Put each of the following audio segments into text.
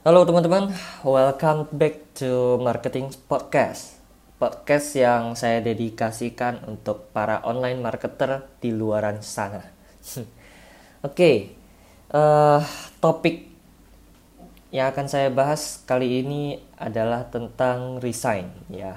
Halo teman-teman, welcome back to Marketing Podcast. Podcast yang saya dedikasikan untuk para online marketer di luaran sana. Oke, okay, uh, topik yang akan saya bahas kali ini adalah tentang resign ya.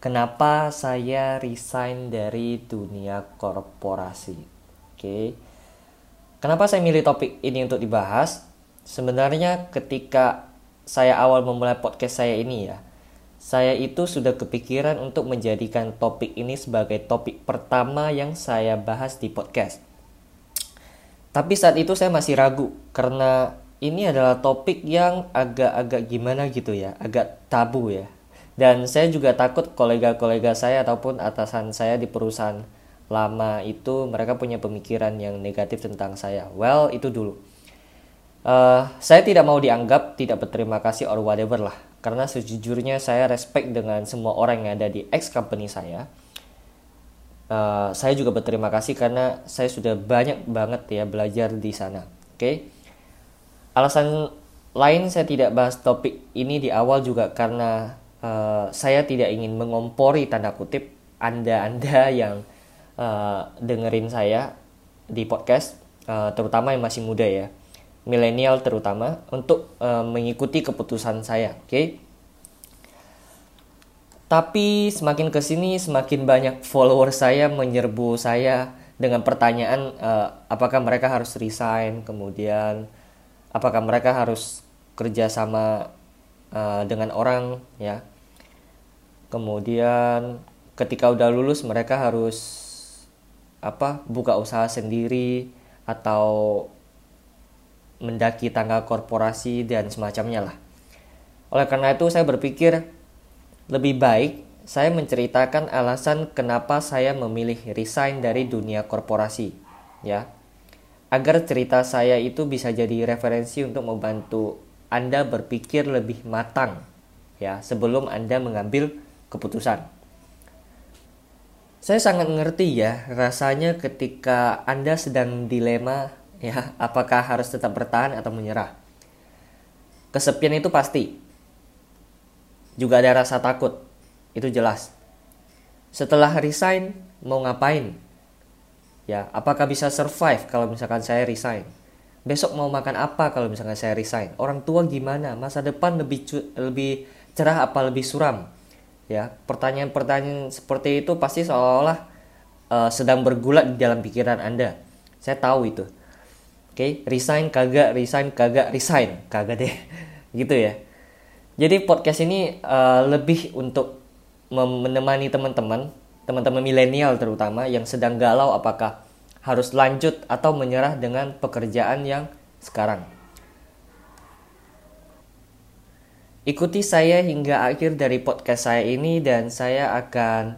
Kenapa saya resign dari dunia korporasi? Oke. Okay. Kenapa saya milih topik ini untuk dibahas? Sebenarnya ketika saya awal memulai podcast saya ini ya, saya itu sudah kepikiran untuk menjadikan topik ini sebagai topik pertama yang saya bahas di podcast. Tapi saat itu saya masih ragu karena ini adalah topik yang agak-agak gimana gitu ya, agak tabu ya. Dan saya juga takut kolega-kolega saya ataupun atasan saya di perusahaan lama itu mereka punya pemikiran yang negatif tentang saya. Well, itu dulu. Uh, saya tidak mau dianggap tidak berterima kasih or whatever lah. Karena sejujurnya saya respect dengan semua orang yang ada di ex company saya. Uh, saya juga berterima kasih karena saya sudah banyak banget ya belajar di sana. Oke. Okay? Alasan lain saya tidak bahas topik ini di awal juga karena uh, saya tidak ingin mengompori tanda kutip anda-anda yang uh, dengerin saya di podcast, uh, terutama yang masih muda ya milenial terutama untuk uh, mengikuti keputusan saya, oke? Okay? Tapi semakin ke sini semakin banyak follower saya menyerbu saya dengan pertanyaan uh, apakah mereka harus resign, kemudian apakah mereka harus kerja sama uh, dengan orang, ya? Kemudian ketika udah lulus mereka harus apa buka usaha sendiri atau mendaki tangga korporasi dan semacamnya lah. Oleh karena itu saya berpikir lebih baik saya menceritakan alasan kenapa saya memilih resign dari dunia korporasi, ya. Agar cerita saya itu bisa jadi referensi untuk membantu Anda berpikir lebih matang, ya, sebelum Anda mengambil keputusan. Saya sangat mengerti ya rasanya ketika Anda sedang dilema ya apakah harus tetap bertahan atau menyerah? Kesepian itu pasti. Juga ada rasa takut. Itu jelas. Setelah resign mau ngapain? Ya apakah bisa survive kalau misalkan saya resign? Besok mau makan apa kalau misalkan saya resign? Orang tua gimana? Masa depan lebih lebih cerah apa lebih suram? Ya pertanyaan-pertanyaan seperti itu pasti seolah-olah uh, sedang bergulat di dalam pikiran anda. Saya tahu itu Oke, okay? resign kagak, resign kagak, resign kagak deh, gitu ya. Jadi podcast ini uh, lebih untuk menemani teman-teman, teman-teman milenial terutama yang sedang galau apakah harus lanjut atau menyerah dengan pekerjaan yang sekarang. Ikuti saya hingga akhir dari podcast saya ini dan saya akan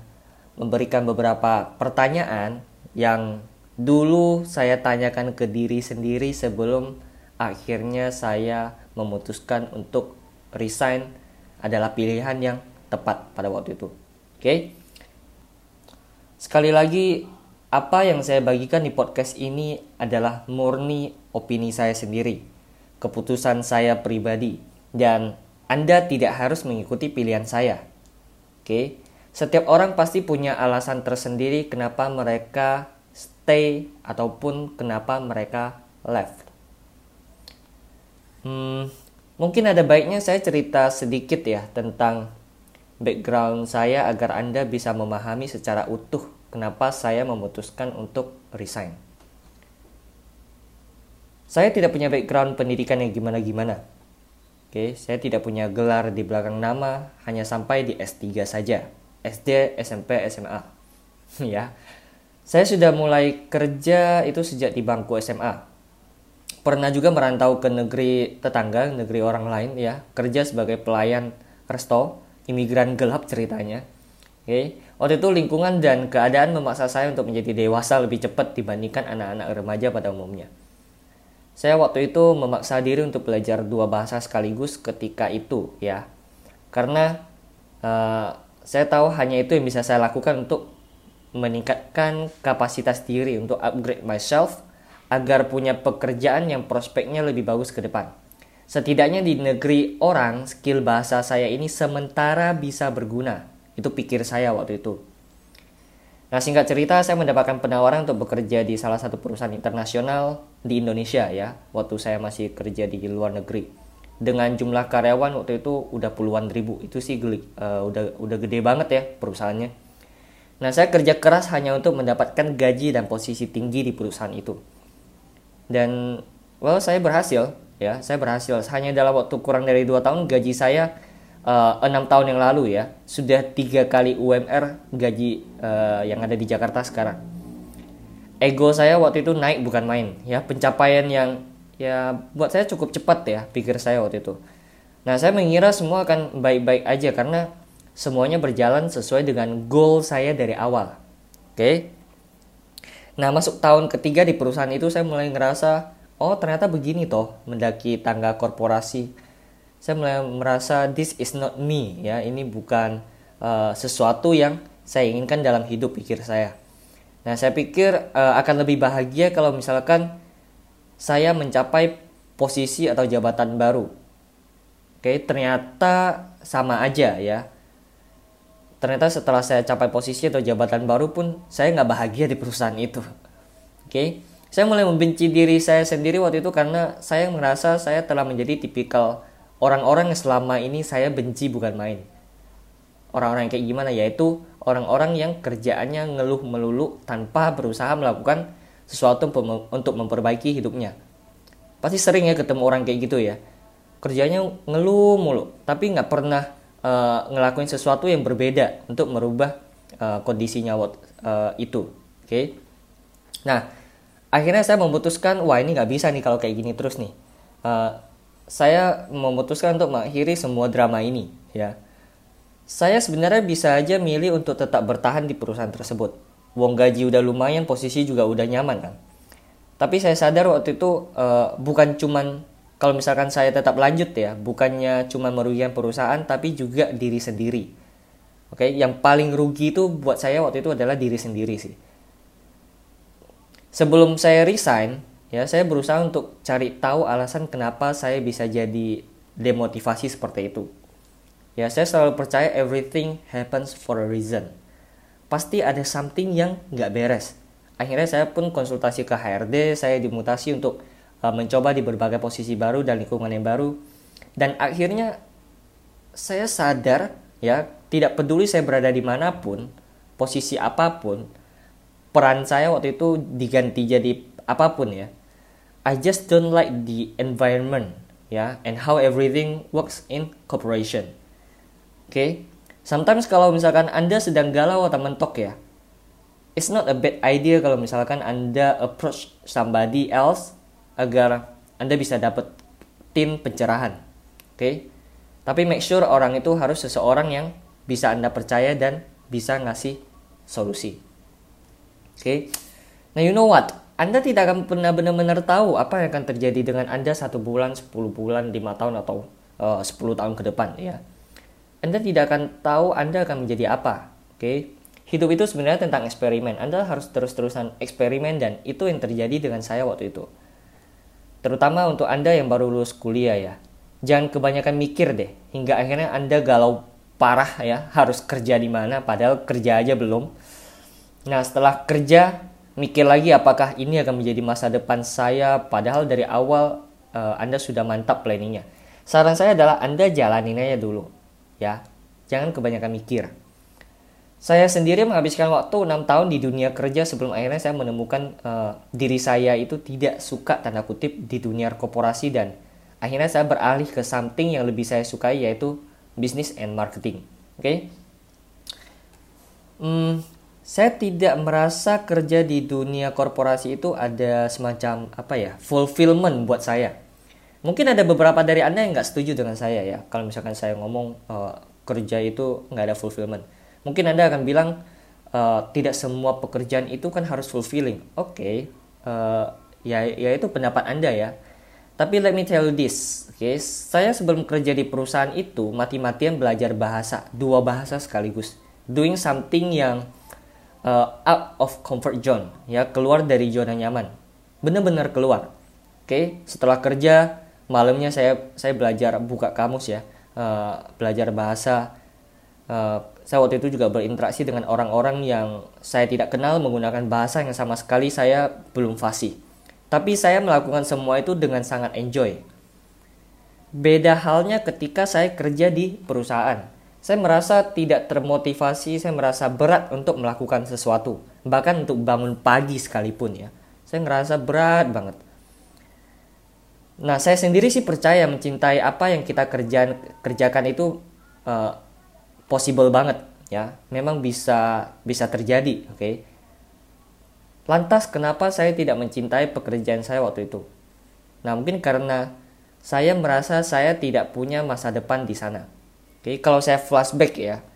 memberikan beberapa pertanyaan yang Dulu saya tanyakan ke diri sendiri sebelum akhirnya saya memutuskan untuk resign adalah pilihan yang tepat pada waktu itu. Oke. Okay? Sekali lagi apa yang saya bagikan di podcast ini adalah murni opini saya sendiri, keputusan saya pribadi dan Anda tidak harus mengikuti pilihan saya. Oke. Setiap orang pasti punya alasan tersendiri kenapa mereka stay ataupun kenapa mereka left. Hmm, mungkin ada baiknya saya cerita sedikit ya tentang background saya agar Anda bisa memahami secara utuh kenapa saya memutuskan untuk resign. Saya tidak punya background pendidikan yang gimana-gimana. Oke, saya tidak punya gelar di belakang nama, hanya sampai di S3 saja. SD, SMP, SMA. ya. Saya sudah mulai kerja itu sejak di bangku SMA. Pernah juga merantau ke negeri tetangga, negeri orang lain ya, kerja sebagai pelayan resto, imigran gelap ceritanya. Oke, okay. waktu itu lingkungan dan keadaan memaksa saya untuk menjadi dewasa lebih cepat dibandingkan anak-anak remaja pada umumnya. Saya waktu itu memaksa diri untuk belajar dua bahasa sekaligus ketika itu ya, karena uh, saya tahu hanya itu yang bisa saya lakukan untuk meningkatkan kapasitas diri untuk upgrade myself agar punya pekerjaan yang prospeknya lebih bagus ke depan. Setidaknya di negeri orang, skill bahasa saya ini sementara bisa berguna. Itu pikir saya waktu itu. Nah singkat cerita saya mendapatkan penawaran untuk bekerja di salah satu perusahaan internasional di Indonesia ya waktu saya masih kerja di luar negeri dengan jumlah karyawan waktu itu udah puluhan ribu itu sih uh, udah udah gede banget ya perusahaannya. Nah saya kerja keras hanya untuk mendapatkan gaji dan posisi tinggi di perusahaan itu. Dan well saya berhasil ya. Saya berhasil. Hanya dalam waktu kurang dari dua tahun gaji saya Eh, enam uh, tahun yang lalu ya sudah tiga kali UMR gaji uh, yang ada di Jakarta sekarang. Ego saya waktu itu naik bukan main ya. Pencapaian yang ya buat saya cukup cepat ya pikir saya waktu itu. Nah saya mengira semua akan baik-baik aja karena semuanya berjalan sesuai dengan goal saya dari awal. Oke? Okay? nah masuk tahun ketiga di perusahaan itu saya mulai ngerasa oh ternyata begini toh mendaki tangga korporasi. Saya mulai merasa this is not me ya. Ini bukan uh, sesuatu yang saya inginkan dalam hidup pikir saya. Nah saya pikir uh, akan lebih bahagia kalau misalkan saya mencapai posisi atau jabatan baru. Oke? Ternyata sama aja ya ternyata setelah saya capai posisi atau jabatan baru pun saya nggak bahagia di perusahaan itu oke saya mulai membenci diri saya sendiri waktu itu karena saya merasa saya telah menjadi tipikal orang-orang yang selama ini saya benci bukan main. Orang-orang yang kayak gimana yaitu orang-orang yang kerjaannya ngeluh melulu tanpa berusaha melakukan sesuatu untuk memperbaiki hidupnya. Pasti sering ya ketemu orang kayak gitu ya. Kerjanya ngeluh mulu, tapi nggak pernah uh, ngelakuin sesuatu yang berbeda untuk merubah uh, kondisinya uh, itu. Oke. Okay? Nah, akhirnya saya memutuskan, wah ini nggak bisa nih kalau kayak gini terus nih. Uh, saya memutuskan untuk mengakhiri semua drama ini ya saya sebenarnya bisa aja milih untuk tetap bertahan di perusahaan tersebut wong gaji udah lumayan posisi juga udah nyaman kan tapi saya sadar waktu itu uh, bukan cuman kalau misalkan saya tetap lanjut ya bukannya cuma merugikan perusahaan tapi juga diri sendiri. Oke yang paling rugi itu buat saya waktu itu adalah diri sendiri sih. Sebelum saya resign ya saya berusaha untuk cari tahu alasan kenapa saya bisa jadi demotivasi seperti itu. Ya saya selalu percaya everything happens for a reason. Pasti ada something yang nggak beres. Akhirnya saya pun konsultasi ke HRD saya dimutasi untuk mencoba di berbagai posisi baru dan lingkungan yang baru dan akhirnya saya sadar ya tidak peduli saya berada di mana pun posisi apa pun peran saya waktu itu diganti jadi apa pun ya I just don't like the environment ya and how everything works in corporation. Oke, okay? sometimes kalau misalkan anda sedang galau atau mentok ya, it's not a bad idea kalau misalkan anda approach somebody else agar anda bisa dapat tim pencerahan. Oke, okay? tapi make sure orang itu harus seseorang yang bisa anda percaya dan bisa ngasih solusi. Oke, okay? now you know what? Anda tidak akan pernah benar-benar tahu apa yang akan terjadi dengan Anda satu bulan, 10 bulan, 5 tahun atau uh, 10 tahun ke depan ya. Anda tidak akan tahu Anda akan menjadi apa. Oke. Okay? Hidup itu sebenarnya tentang eksperimen. Anda harus terus-terusan eksperimen dan itu yang terjadi dengan saya waktu itu. Terutama untuk Anda yang baru lulus kuliah ya. Jangan kebanyakan mikir deh hingga akhirnya Anda galau parah ya, harus kerja di mana padahal kerja aja belum. Nah, setelah kerja mikir lagi apakah ini akan menjadi masa depan saya padahal dari awal uh, Anda sudah mantap planningnya. Saran saya adalah Anda jalanin aja dulu ya. Jangan kebanyakan mikir. Saya sendiri menghabiskan waktu 6 tahun di dunia kerja sebelum akhirnya saya menemukan uh, diri saya itu tidak suka tanda kutip di dunia korporasi dan akhirnya saya beralih ke something yang lebih saya sukai yaitu business and marketing. Oke. Okay? Hmm, saya tidak merasa kerja di dunia korporasi itu ada semacam apa ya fulfillment buat saya. Mungkin ada beberapa dari anda yang nggak setuju dengan saya ya. Kalau misalkan saya ngomong uh, kerja itu nggak ada fulfillment, mungkin anda akan bilang uh, tidak semua pekerjaan itu kan harus fulfilling. Oke, okay, uh, ya ya itu pendapat anda ya. Tapi let me tell you this, oke? Okay? Saya sebelum kerja di perusahaan itu mati-matian belajar bahasa, dua bahasa sekaligus, doing something yang uh, out of comfort zone ya keluar dari zona nyaman benar-benar keluar oke okay? setelah kerja malamnya saya saya belajar buka kamus ya uh, belajar bahasa uh, saya waktu itu juga berinteraksi dengan orang-orang yang saya tidak kenal menggunakan bahasa yang sama sekali saya belum fasih tapi saya melakukan semua itu dengan sangat enjoy beda halnya ketika saya kerja di perusahaan saya merasa tidak termotivasi, saya merasa berat untuk melakukan sesuatu, bahkan untuk bangun pagi sekalipun ya. Saya ngerasa berat banget. Nah, saya sendiri sih percaya mencintai apa yang kita kerjaan, kerjakan itu uh, possible banget ya. Memang bisa bisa terjadi, oke. Okay? Lantas kenapa saya tidak mencintai pekerjaan saya waktu itu? Nah, mungkin karena saya merasa saya tidak punya masa depan di sana Oke, kalau saya flashback ya,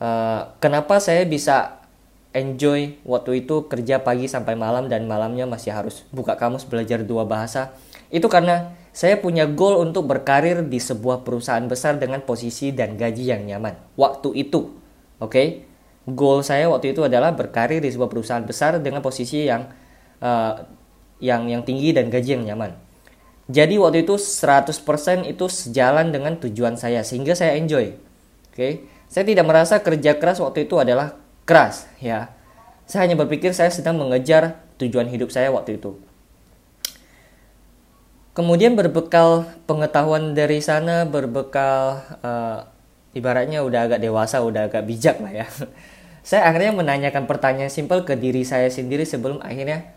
uh, kenapa saya bisa enjoy waktu itu kerja pagi sampai malam dan malamnya masih harus buka kamus belajar dua bahasa? Itu karena saya punya goal untuk berkarir di sebuah perusahaan besar dengan posisi dan gaji yang nyaman. Waktu itu, oke? Okay? Goal saya waktu itu adalah berkarir di sebuah perusahaan besar dengan posisi yang uh, yang yang tinggi dan gaji yang nyaman. Jadi waktu itu 100% itu sejalan dengan tujuan saya sehingga saya enjoy. Oke. Okay? Saya tidak merasa kerja keras waktu itu adalah keras ya. Saya hanya berpikir saya sedang mengejar tujuan hidup saya waktu itu. Kemudian berbekal pengetahuan dari sana, berbekal uh, ibaratnya udah agak dewasa, udah agak bijak lah ya. saya akhirnya menanyakan pertanyaan simpel ke diri saya sendiri sebelum akhirnya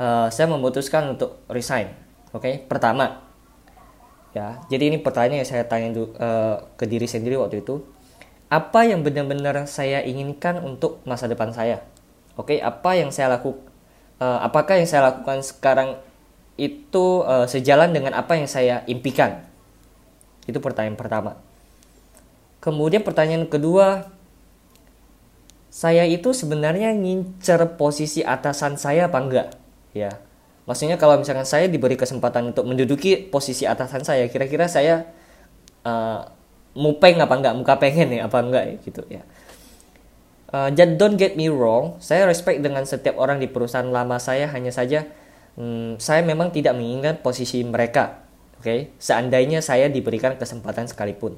uh, saya memutuskan untuk resign Oke, okay? pertama, ya. Jadi ini pertanyaan yang saya tanya uh, ke diri sendiri waktu itu. Apa yang benar-benar saya inginkan untuk masa depan saya? Oke, okay? apa yang saya lakukan? Uh, apakah yang saya lakukan sekarang itu uh, sejalan dengan apa yang saya impikan? Itu pertanyaan pertama. Kemudian pertanyaan kedua, saya itu sebenarnya ngincer posisi atasan saya apa enggak? Ya, Maksudnya kalau misalkan saya diberi kesempatan untuk menduduki posisi atasan saya, kira-kira saya uh, mupeng apa enggak, muka pengen ya apa enggak gitu ya. Uh, don't get me wrong, saya respect dengan setiap orang di perusahaan lama saya hanya saja um, saya memang tidak mengingat posisi mereka. Oke, okay? seandainya saya diberikan kesempatan sekalipun.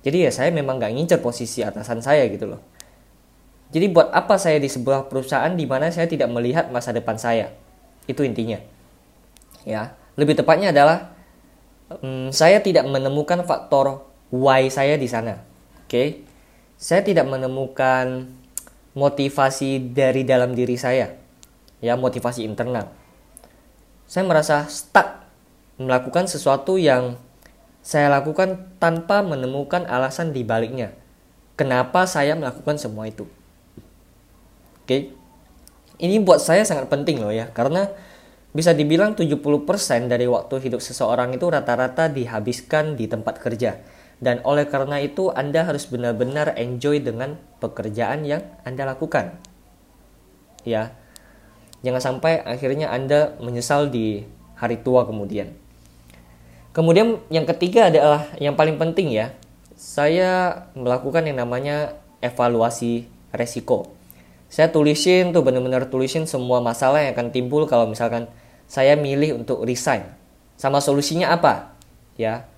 Jadi ya saya memang nggak ngincer posisi atasan saya gitu loh. Jadi buat apa saya di sebuah perusahaan di mana saya tidak melihat masa depan saya? Itu intinya. Ya, lebih tepatnya adalah um, saya tidak menemukan faktor why saya di sana. Oke. Okay? Saya tidak menemukan motivasi dari dalam diri saya. Ya, motivasi internal. Saya merasa stuck melakukan sesuatu yang saya lakukan tanpa menemukan alasan di baliknya. Kenapa saya melakukan semua itu? Oke. Okay? Ini buat saya sangat penting loh ya, karena bisa dibilang 70% dari waktu hidup seseorang itu rata-rata dihabiskan di tempat kerja. Dan oleh karena itu Anda harus benar-benar enjoy dengan pekerjaan yang Anda lakukan. Ya. Jangan sampai akhirnya Anda menyesal di hari tua kemudian. Kemudian yang ketiga adalah yang paling penting ya. Saya melakukan yang namanya evaluasi resiko saya tulisin tuh bener-bener tulisin semua masalah yang akan timbul kalau misalkan saya milih untuk resign sama solusinya apa ya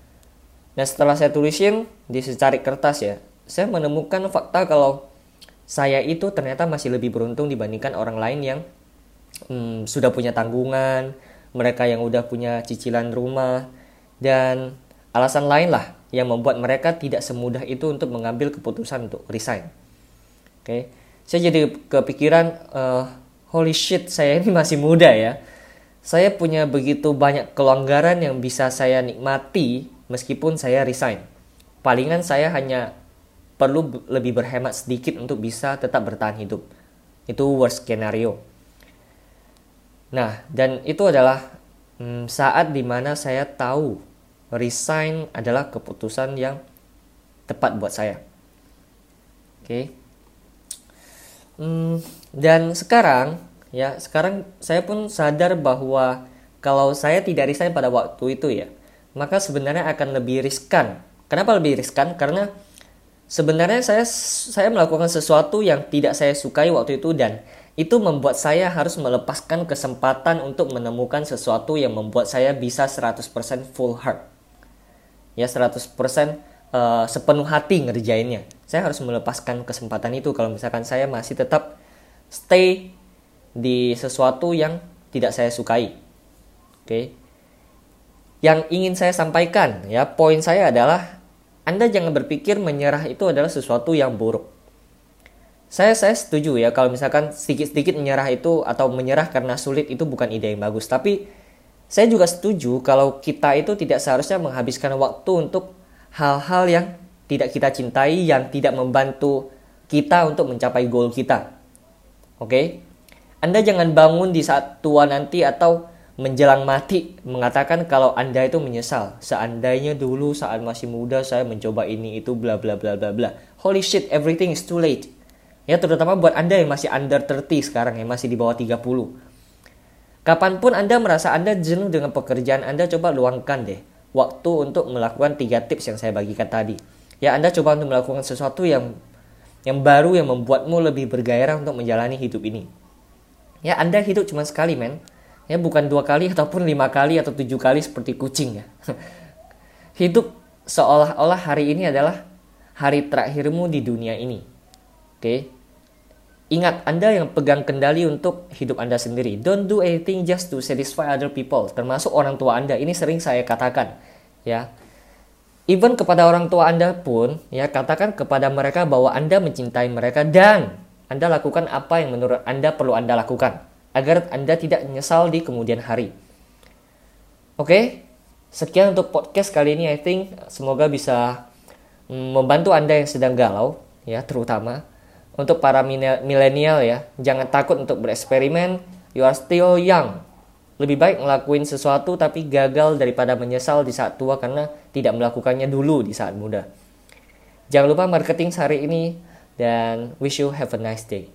nah setelah saya tulisin di secari kertas ya saya menemukan fakta kalau saya itu ternyata masih lebih beruntung dibandingkan orang lain yang hmm, sudah punya tanggungan mereka yang udah punya cicilan rumah dan alasan lain lah yang membuat mereka tidak semudah itu untuk mengambil keputusan untuk resign. Oke okay? saya jadi kepikiran uh, holy shit saya ini masih muda ya. Saya punya begitu banyak kelonggaran yang bisa saya nikmati meskipun saya resign. Palingan saya hanya perlu lebih berhemat sedikit untuk bisa tetap bertahan hidup. Itu worst scenario nah dan itu adalah hmm, saat di mana saya tahu resign adalah keputusan yang tepat buat saya oke okay? Hmm, dan sekarang ya sekarang saya pun sadar bahwa kalau saya tidak resign pada waktu itu ya maka sebenarnya akan lebih riskan. Kenapa lebih riskan? Karena sebenarnya saya saya melakukan sesuatu yang tidak saya sukai waktu itu dan itu membuat saya harus melepaskan kesempatan untuk menemukan sesuatu yang membuat saya bisa 100% full heart. Ya 100% uh, sepenuh hati ngerjainnya. Saya harus melepaskan kesempatan itu kalau misalkan saya masih tetap stay di sesuatu yang tidak saya sukai. Oke. Okay? Yang ingin saya sampaikan ya, poin saya adalah Anda jangan berpikir menyerah itu adalah sesuatu yang buruk. Saya saya setuju ya kalau misalkan sedikit-sedikit menyerah itu atau menyerah karena sulit itu bukan ide yang bagus, tapi saya juga setuju kalau kita itu tidak seharusnya menghabiskan waktu untuk hal-hal yang tidak kita cintai yang tidak membantu kita untuk mencapai goal kita. Oke? Okay? Anda jangan bangun di saat tua nanti atau menjelang mati mengatakan kalau Anda itu menyesal. Seandainya dulu saat masih muda saya mencoba ini itu bla bla bla bla bla. Holy shit, everything is too late. Ya terutama buat Anda yang masih under 30 sekarang yang masih di bawah 30. Kapan pun Anda merasa Anda jenuh dengan pekerjaan Anda coba luangkan deh waktu untuk melakukan tiga tips yang saya bagikan tadi. Ya Anda coba untuk melakukan sesuatu yang yang baru yang membuatmu lebih bergairah untuk menjalani hidup ini. Ya Anda hidup cuma sekali men. Ya bukan dua kali ataupun lima kali atau tujuh kali seperti kucing ya. hidup seolah-olah hari ini adalah hari terakhirmu di dunia ini. Oke. Ingat, Anda yang pegang kendali untuk hidup Anda sendiri. Don't do anything just to satisfy other people, termasuk orang tua Anda. Ini sering saya katakan, ya. Even kepada orang tua Anda pun, ya katakan kepada mereka bahwa Anda mencintai mereka dan anda lakukan apa yang menurut Anda perlu Anda lakukan agar Anda tidak menyesal di kemudian hari. Oke, okay? sekian untuk podcast kali ini. I think semoga bisa mm, membantu Anda yang sedang galau, ya terutama untuk para milenial ya. Jangan takut untuk bereksperimen. You are still young. Lebih baik ngelakuin sesuatu tapi gagal daripada menyesal di saat tua karena tidak melakukannya dulu di saat muda. Jangan lupa marketing hari ini dan wish you have a nice day.